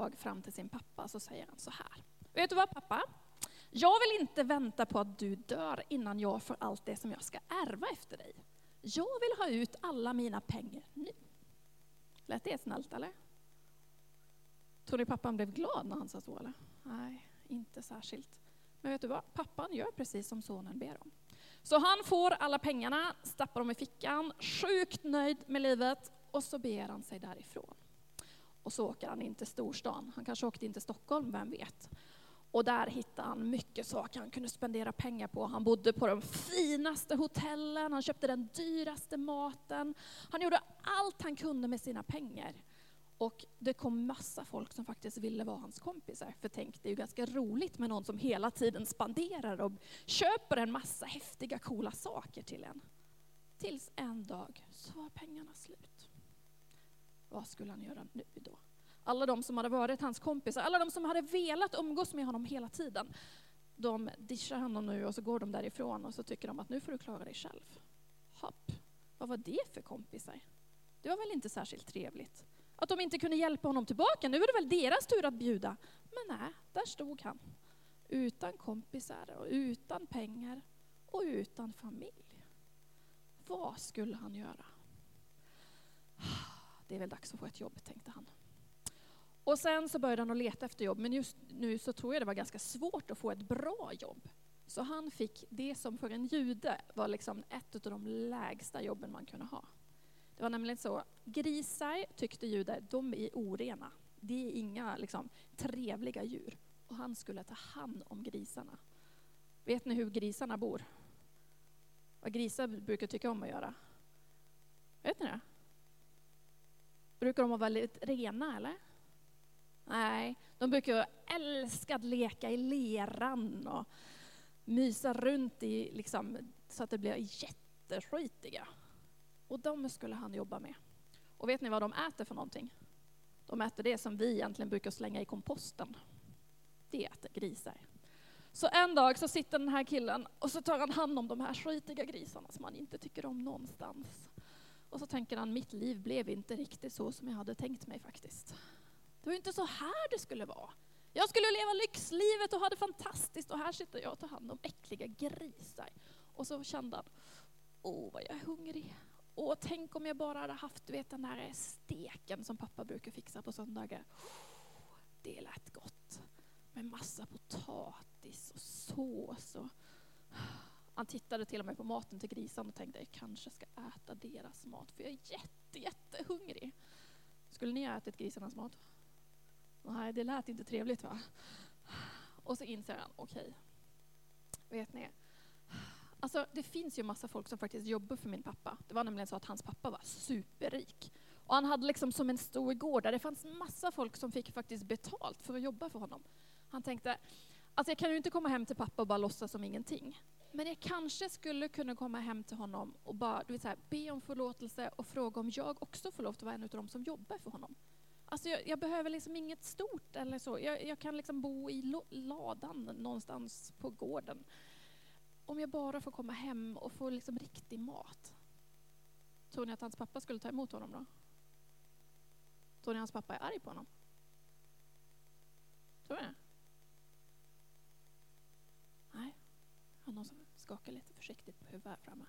dag fram till sin pappa så säger han så här. Vet du vad pappa? Jag vill inte vänta på att du dör innan jag får allt det som jag ska ärva efter dig. Jag vill ha ut alla mina pengar nu. Lät det snällt eller? Tror ni pappan blev glad när han sa så eller? Nej, inte särskilt. Men vet du vad? Pappan gör precis som sonen ber om. Så han får alla pengarna, stappar dem i fickan, sjukt nöjd med livet och så ber han sig därifrån. Och så åker han in till storstan. Han kanske åkte in till Stockholm, vem vet? Och där hittade han mycket saker han kunde spendera pengar på. Han bodde på de finaste hotellen, han köpte den dyraste maten. Han gjorde allt han kunde med sina pengar. Och det kom massa folk som faktiskt ville vara hans kompisar. För tänk, det är ju ganska roligt med någon som hela tiden spenderar och köper en massa häftiga, coola saker till en. Tills en dag så var pengarna slut. Vad skulle han göra nu då? Alla de som hade varit hans kompisar, alla de som hade velat umgås med honom hela tiden, de dischar honom nu och så går de därifrån och så tycker de att nu får du klara dig själv. Hopp, vad var det för kompisar? Det var väl inte särskilt trevligt? Att de inte kunde hjälpa honom tillbaka, nu var det väl deras tur att bjuda. Men nej, där stod han. Utan kompisar och utan pengar och utan familj. Vad skulle han göra? Det är väl dags att få ett jobb, tänkte han. Och sen så började han att leta efter jobb, men just nu så tror jag det var ganska svårt att få ett bra jobb. Så han fick det som för en jude var liksom ett av de lägsta jobben man kunde ha. Det var nämligen så, grisar tyckte judar, de är orena. Det är inga liksom, trevliga djur. Och han skulle ta hand om grisarna. Vet ni hur grisarna bor? Vad grisar brukar tycka om att göra? Vet ni det? Brukar de vara väldigt rena eller? Nej, de brukar älska att leka i leran och mysa runt i, liksom, så att det blir jätteskitiga. Och de skulle han jobba med. Och vet ni vad de äter för någonting? De äter det som vi egentligen brukar slänga i komposten. Det äter grisar. Så en dag så sitter den här killen och så tar han hand om de här skitiga grisarna som han inte tycker om någonstans. Och så tänker han, mitt liv blev inte riktigt så som jag hade tänkt mig faktiskt. Det var inte så här det skulle vara. Jag skulle leva lyxlivet och ha det fantastiskt och här sitter jag och tar hand om äckliga grisar. Och så kände han, åh vad jag är hungrig. Åh, tänk om jag bara hade haft du vet, den där steken som pappa brukar fixa på söndagar. Det lät gott. Med massa potatis och sås. Och... Han tittade till och med på maten till grisarna och tänkte, jag kanske ska äta deras mat för jag är jätte, jättehungrig. Skulle ni ha ätit grisarnas mat? Nej, det lät inte trevligt va? Och så inser han, okej, okay. vet ni, Alltså, det finns ju massa folk som faktiskt jobbar för min pappa. Det var nämligen så att hans pappa var superrik. Och han hade liksom som en stor gård där det fanns massa folk som fick faktiskt betalt för att jobba för honom. Han tänkte, alltså jag kan ju inte komma hem till pappa och bara låtsas som ingenting. Men jag kanske skulle kunna komma hem till honom och bara du vet, så här, be om förlåtelse och fråga om jag också får lov att vara en av dem som jobbar för honom. Alltså jag, jag behöver liksom inget stort eller så. Jag, jag kan liksom bo i ladan någonstans på gården om jag bara får komma hem och få liksom riktig mat. Tror ni att hans pappa skulle ta emot honom då? Tror ni att hans pappa är arg på honom? Tror ni det? Nej, han någon som skakar lite försiktigt på huvudet här framme.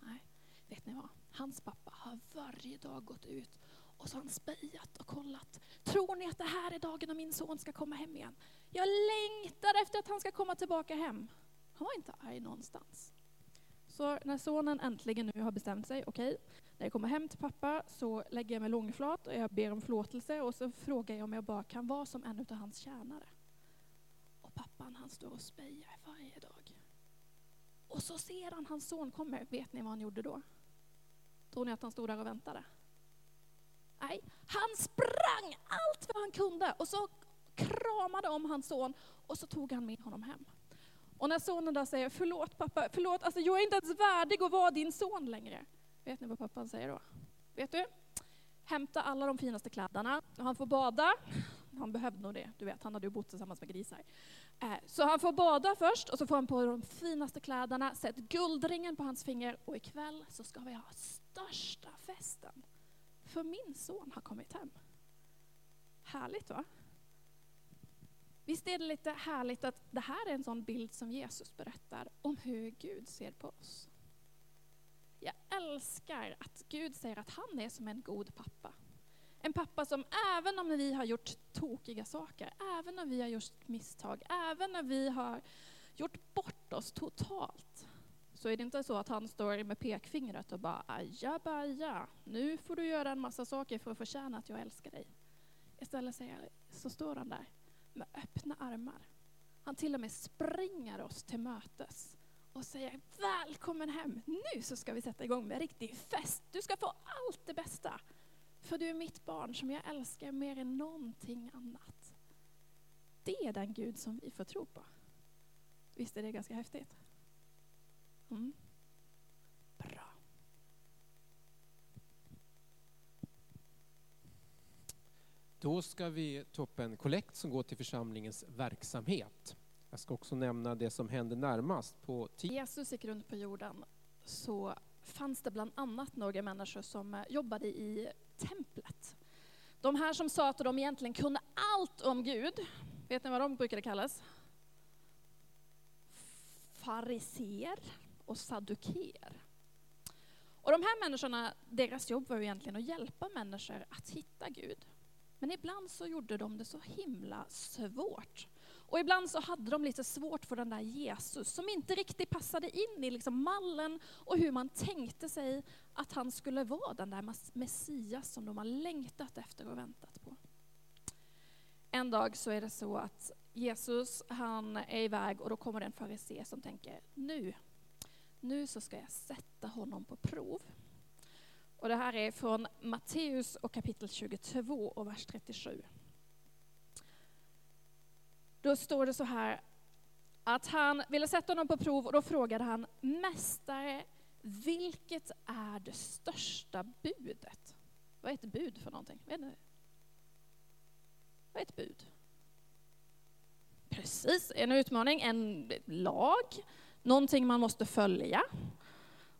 Nej, vet ni vad? Hans pappa har varje dag gått ut och så har han spejat och kollat. Tror ni att det här är dagen när min son ska komma hem igen? Jag längtar efter att han ska komma tillbaka hem. Han var inte arg någonstans. Så när sonen äntligen nu har bestämt sig, okej, okay, när jag kommer hem till pappa så lägger jag mig långflat och jag ber om förlåtelse och så frågar jag om jag bara kan vara som en av hans tjänare. Och pappan han står och spejar varje dag. Och så ser han hans son kommer. Vet ni vad han gjorde då? Tror ni att han stod där och väntade? Nej, han sprang allt vad han kunde och så kramade om hans son och så tog han med honom hem. Och när sonen där säger förlåt pappa, förlåt, alltså jag är inte ens värdig att vara din son längre. Vet ni vad pappan säger då? Vet du? Hämta alla de finaste kläderna, han får bada. Han behövde nog det, du vet, han hade ju bott tillsammans med grisar. Eh, så han får bada först och så får han på de finaste kläderna, sätt guldringen på hans finger och ikväll så ska vi ha största festen. För min son har kommit hem. Härligt va? Visst är det lite härligt att det här är en sån bild som Jesus berättar om hur Gud ser på oss. Jag älskar att Gud säger att han är som en god pappa. En pappa som även om vi har gjort tokiga saker, även om vi har gjort misstag, även när vi har gjort bort oss totalt, så är det inte så att han står med pekfingret och bara aja baja, nu får du göra en massa saker för att förtjäna att jag älskar dig. Istället säger, så står han där med öppna armar. Han till och med springer oss till mötes och säger välkommen hem, nu så ska vi sätta igång med riktig fest. Du ska få allt det bästa. För du är mitt barn som jag älskar mer än någonting annat. Det är den Gud som vi får tro på. Visst är det ganska häftigt? Mm. Bra. Då ska vi ta upp en kollekt som går till församlingens verksamhet. Jag ska också nämna det som händer närmast på Jesus gick runt på jorden så fanns det bland annat några människor som jobbade i templet. De här som sa att de egentligen kunde allt om Gud, vet ni vad de brukade kallas? Fariser och saduker. Och de här människorna, deras jobb var ju egentligen att hjälpa människor att hitta Gud. Men ibland så gjorde de det så himla svårt. Och ibland så hade de lite svårt för den där Jesus som inte riktigt passade in i liksom mallen och hur man tänkte sig att han skulle vara den där Messias som de har längtat efter och väntat på. En dag så är det så att Jesus han är iväg och då kommer det en farisé som tänker nu, nu så ska jag sätta honom på prov. Och det här är från Matteus och kapitel 22 och vers 37. Då står det så här att han ville sätta honom på prov och då frågade han Mästare, vilket är det största budet? Vad är ett bud för någonting? Vet ni? Vad är ett bud? Precis, en utmaning, en lag, någonting man måste följa.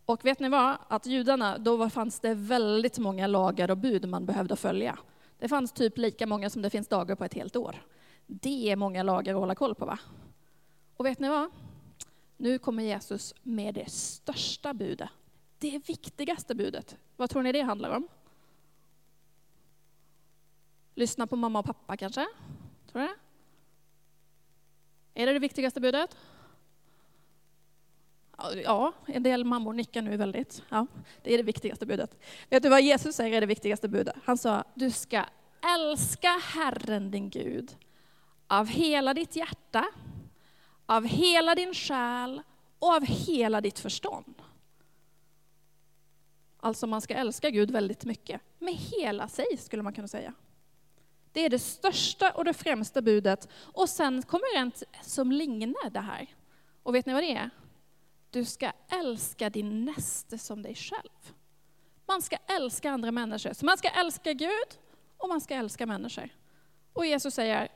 Och vet ni vad? Att judarna, då fanns det väldigt många lagar och bud man behövde följa. Det fanns typ lika många som det finns dagar på ett helt år. Det är många lagar att hålla koll på va? Och vet ni vad? Nu kommer Jesus med det största budet. Det viktigaste budet. Vad tror ni det handlar om? Lyssna på mamma och pappa kanske? Tror ni det? Är det det viktigaste budet? Ja, en del mammor nickar nu väldigt. Ja, det är det viktigaste budet. Vet du vad Jesus säger är det viktigaste budet? Han sa, du ska älska Herren din Gud av hela ditt hjärta, av hela din själ och av hela ditt förstånd. Alltså man ska älska Gud väldigt mycket, med hela sig skulle man kunna säga. Det är det största och det främsta budet. Och sen kommer en som liknar det här. Och vet ni vad det är? Du ska älska din näste som dig själv. Man ska älska andra människor. Så man ska älska Gud och man ska älska människor. Och Jesus säger,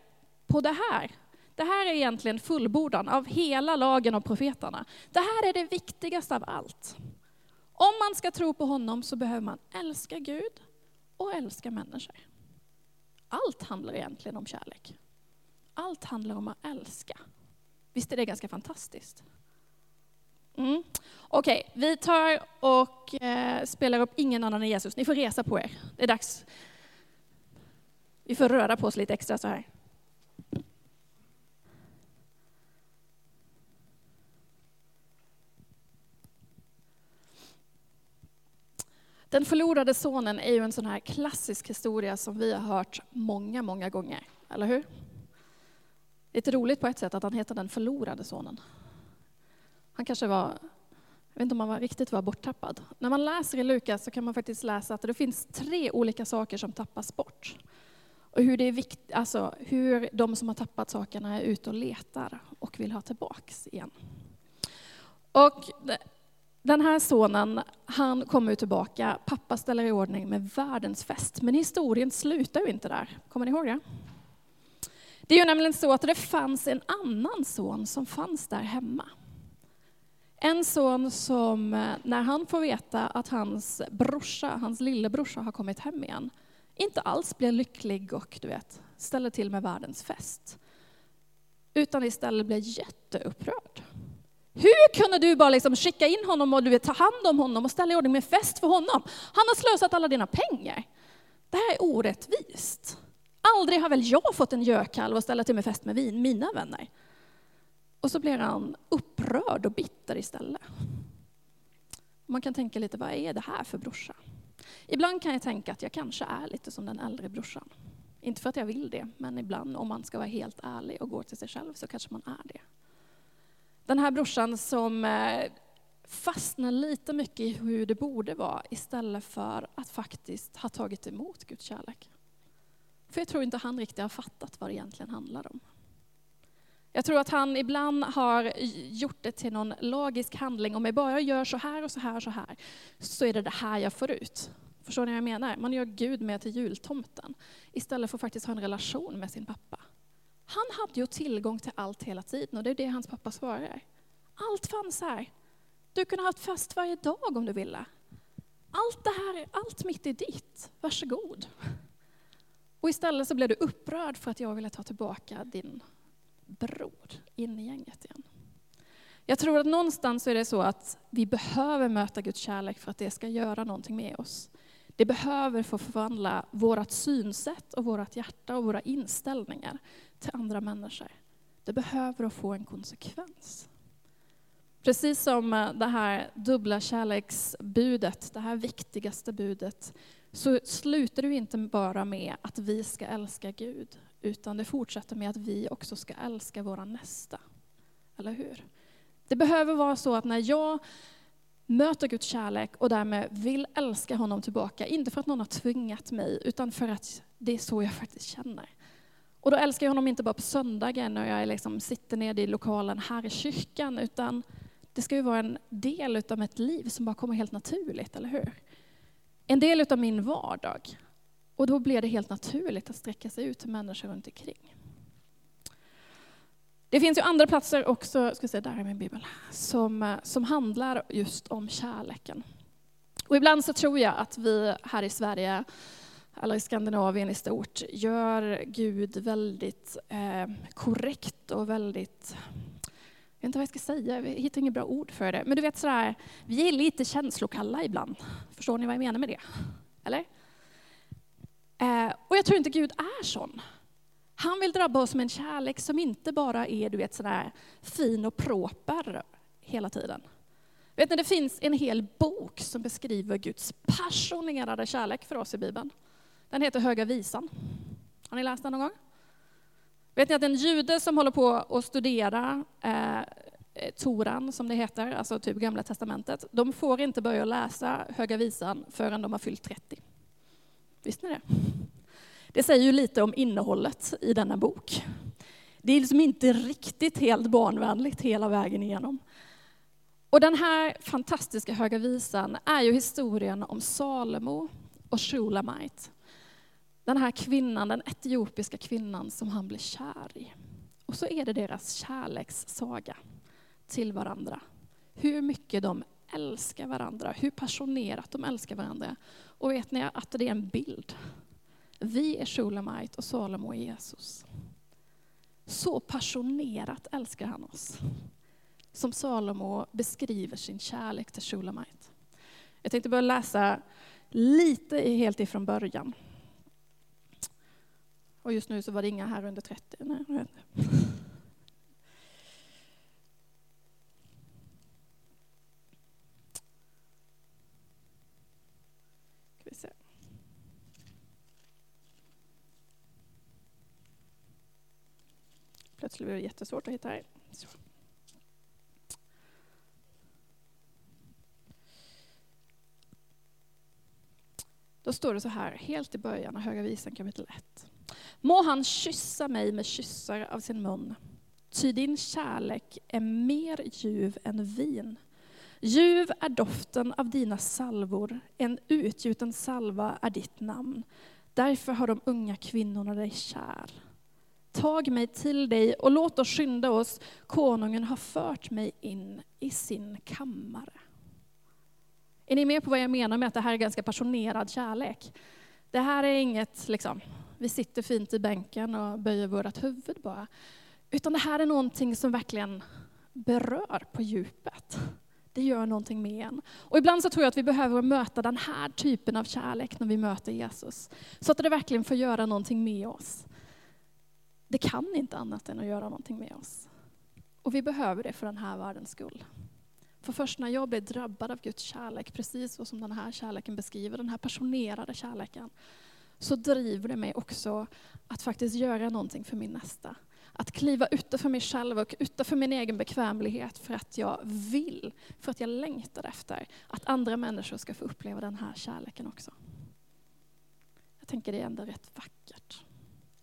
på det här, det här är egentligen fullbordan av hela lagen och profeterna. Det här är det viktigaste av allt. Om man ska tro på honom så behöver man älska Gud och älska människor. Allt handlar egentligen om kärlek. Allt handlar om att älska. Visst är det ganska fantastiskt? Mm. Okej, okay, vi tar och eh, spelar upp Ingen annan än Jesus. Ni får resa på er. Det är dags. Vi får röra på oss lite extra så här. Den förlorade sonen är ju en sån här klassisk historia som vi har hört många, många gånger. Eller hur? Lite roligt på ett sätt att han heter den förlorade sonen. Han kanske var, jag vet inte om han var, riktigt var borttappad. När man läser i Lukas så kan man faktiskt läsa att det finns tre olika saker som tappas bort. Och hur, det är vikt, alltså hur de som har tappat sakerna är ute och letar och vill ha tillbaks igen. Och den här sonen, han kommer tillbaka, pappa ställer i ordning med världens fest. Men historien slutar ju inte där. Kommer ni ihåg det? Det är ju nämligen så att det fanns en annan son som fanns där hemma. En son som, eh, när han får veta att hans brorsa, hans lillebrorsa har kommit hem igen, inte alls blir lycklig och du vet, ställer till med världens fest. utan istället blir jätteupprörd. Hur kunde du bara liksom skicka in honom och du vet, ta hand om honom och ställa i ordning med fest för honom? Han har slösat alla dina pengar. Det här är orättvist. Aldrig har väl jag fått en gökalv och ställa till med fest med vin, mina vänner. Och så blir han upprörd och bitter istället. Man kan tänka lite, vad är det här för brorsa? Ibland kan jag tänka att jag kanske är lite som den äldre brorsan. Inte för att jag vill det, men ibland om man ska vara helt ärlig och gå till sig själv så kanske man är det. Den här brorsan som eh, fastnar lite mycket i hur det borde vara istället för att faktiskt ha tagit emot Guds kärlek. För jag tror inte han riktigt har fattat vad det egentligen handlar om. Jag tror att han ibland har gjort det till någon logisk handling. Om jag bara gör så här och så här och så här, så är det det här jag får ut. Förstår ni vad jag menar? Man gör Gud med till jultomten, istället för att faktiskt ha en relation med sin pappa. Han hade ju tillgång till allt hela tiden och det är det hans pappa svarar. Allt fanns här. Du kunde ha haft fest varje dag om du ville. Allt det här, allt mitt är ditt. Varsågod. Och istället så blev du upprörd för att jag ville ta tillbaka din bror in i gänget igen. Jag tror att någonstans är det så att vi behöver möta Guds kärlek för att det ska göra någonting med oss. Det behöver få förvandla vårt synsätt och vårt hjärta och våra inställningar till andra människor. Det behöver få en konsekvens. Precis som eh, det här dubbla kärleksbudet, det här viktigaste budet, så slutar det inte bara med att vi ska älska Gud, utan det fortsätter med att vi också ska älska våra nästa. Eller hur? Det behöver vara så att när jag möter Guds kärlek och därmed vill älska honom tillbaka, inte för att någon har tvingat mig, utan för att det är så jag faktiskt känner. Och då älskar jag honom inte bara på söndagen när jag liksom sitter nere i lokalen här i kyrkan, utan det ska ju vara en del av mitt liv som bara kommer helt naturligt, eller hur? En del av min vardag. Och då blir det helt naturligt att sträcka sig ut till människor runt omkring. Det finns ju andra platser också, ska se, där är min bibel, som, eh, som handlar just om kärleken. Och ibland så tror jag att vi här i Sverige, eller i Skandinavien i stort, gör Gud väldigt eh, korrekt och väldigt jag vet inte vad jag ska säga, jag hittar inget bra ord för det. Men du vet sådär, vi är lite känslokalla ibland. Förstår ni vad jag menar med det? Eller? Eh, och jag tror inte Gud är sån. Han vill drabba oss med en kärlek som inte bara är du vet, sådär fin och proper hela tiden. Vet ni, det finns en hel bok som beskriver Guds passionerade kärlek för oss i Bibeln. Den heter Höga visan. Har ni läst den någon gång? Vet ni att en jude som håller på att studera eh, eh, Toran, som det heter, alltså typ Gamla Testamentet, de får inte börja läsa Höga Visan förrän de har fyllt 30. Visste ni det? Det säger ju lite om innehållet i denna bok. Det är liksom inte riktigt helt barnvänligt hela vägen igenom. Och den här fantastiska Höga Visan är ju historien om Salomo och Shulamite. Den här kvinnan, den etiopiska kvinnan som han blir kär i. Och så är det deras kärlekssaga till varandra. Hur mycket de älskar varandra, hur passionerat de älskar varandra. Och vet ni att det är en bild? Vi är Shulamite och Salomo är Jesus. Så passionerat älskar han oss. Som Salomo beskriver sin kärlek till Shulamite. Jag tänkte börja läsa lite helt ifrån början. Och just nu så var det inga här under 30. Nej, Plötsligt blev det jättesvårt att hitta här. Så. Då står det så här, helt i början av Höga Visan kapitel 1. Må han kyssa mig med kyssar av sin mun, ty din kärlek är mer ljuv än vin. Ljuv är doften av dina salvor, en utgjuten salva är ditt namn. Därför har de unga kvinnorna dig kär. Tag mig till dig och låt oss skynda oss, konungen har fört mig in i sin kammare. Är ni med på vad jag menar med att det här är ganska passionerad kärlek? Det här är inget, liksom, vi sitter fint i bänken och böjer vårt huvud bara. Utan det här är någonting som verkligen berör på djupet. Det gör någonting med en. Och ibland så tror jag att vi behöver möta den här typen av kärlek när vi möter Jesus. Så att det verkligen får göra någonting med oss. Det kan inte annat än att göra någonting med oss. Och vi behöver det för den här världens skull. För först när jag blir drabbad av Guds kärlek, precis så som den här kärleken beskriver, den här passionerade kärleken, så driver det mig också att faktiskt göra någonting för min nästa. Att kliva utanför mig själv och utanför min egen bekvämlighet för att jag vill, för att jag längtar efter att andra människor ska få uppleva den här kärleken också. Jag tänker det är ändå rätt vackert.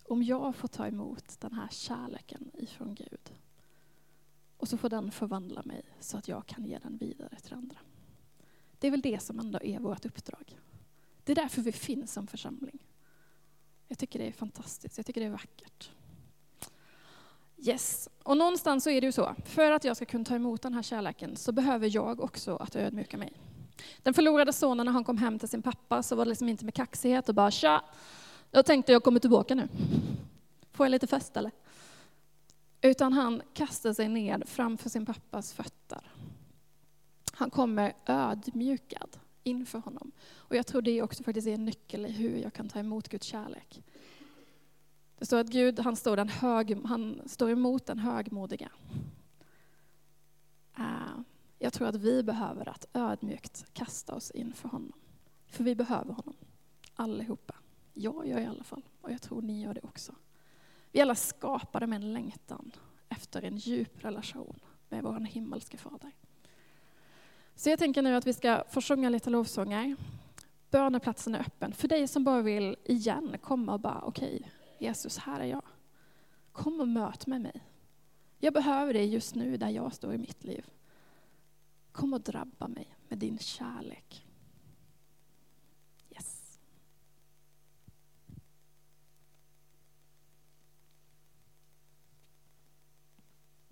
Om jag får ta emot den här kärleken ifrån Gud och så får den förvandla mig så att jag kan ge den vidare till andra. Det är väl det som ändå är vårt uppdrag. Det är därför vi finns som församling. Jag tycker det är fantastiskt, jag tycker det är vackert. Yes, och någonstans så är det ju så, för att jag ska kunna ta emot den här kärleken så behöver jag också att ödmjuka mig. Den förlorade sonen när han kom hem till sin pappa så var det liksom inte med kaxighet och bara tja, jag tänkte jag kommer tillbaka nu. Får jag lite fest eller? Utan han kastar sig ned framför sin pappas fötter. Han kommer ödmjukad inför honom. Och jag tror det också faktiskt är en nyckel i hur jag kan ta emot Guds kärlek. Det står att Gud han står, den hög, han står emot den högmodiga. Uh, jag tror att vi behöver att ödmjukt kasta oss inför honom. För vi behöver honom, allihopa. Jag gör i alla fall, och jag tror ni gör det också. Vi är alla skapade med en längtan efter en djup relation med vår himmelske fader. Så jag tänker nu att vi ska få sjunga lite lovsånger. Böneplatsen är öppen. För dig som bara vill igen komma och bara, okej, okay, Jesus, här är jag. Kom och möt med mig. Jag behöver dig just nu där jag står i mitt liv. Kom och drabba mig med din kärlek.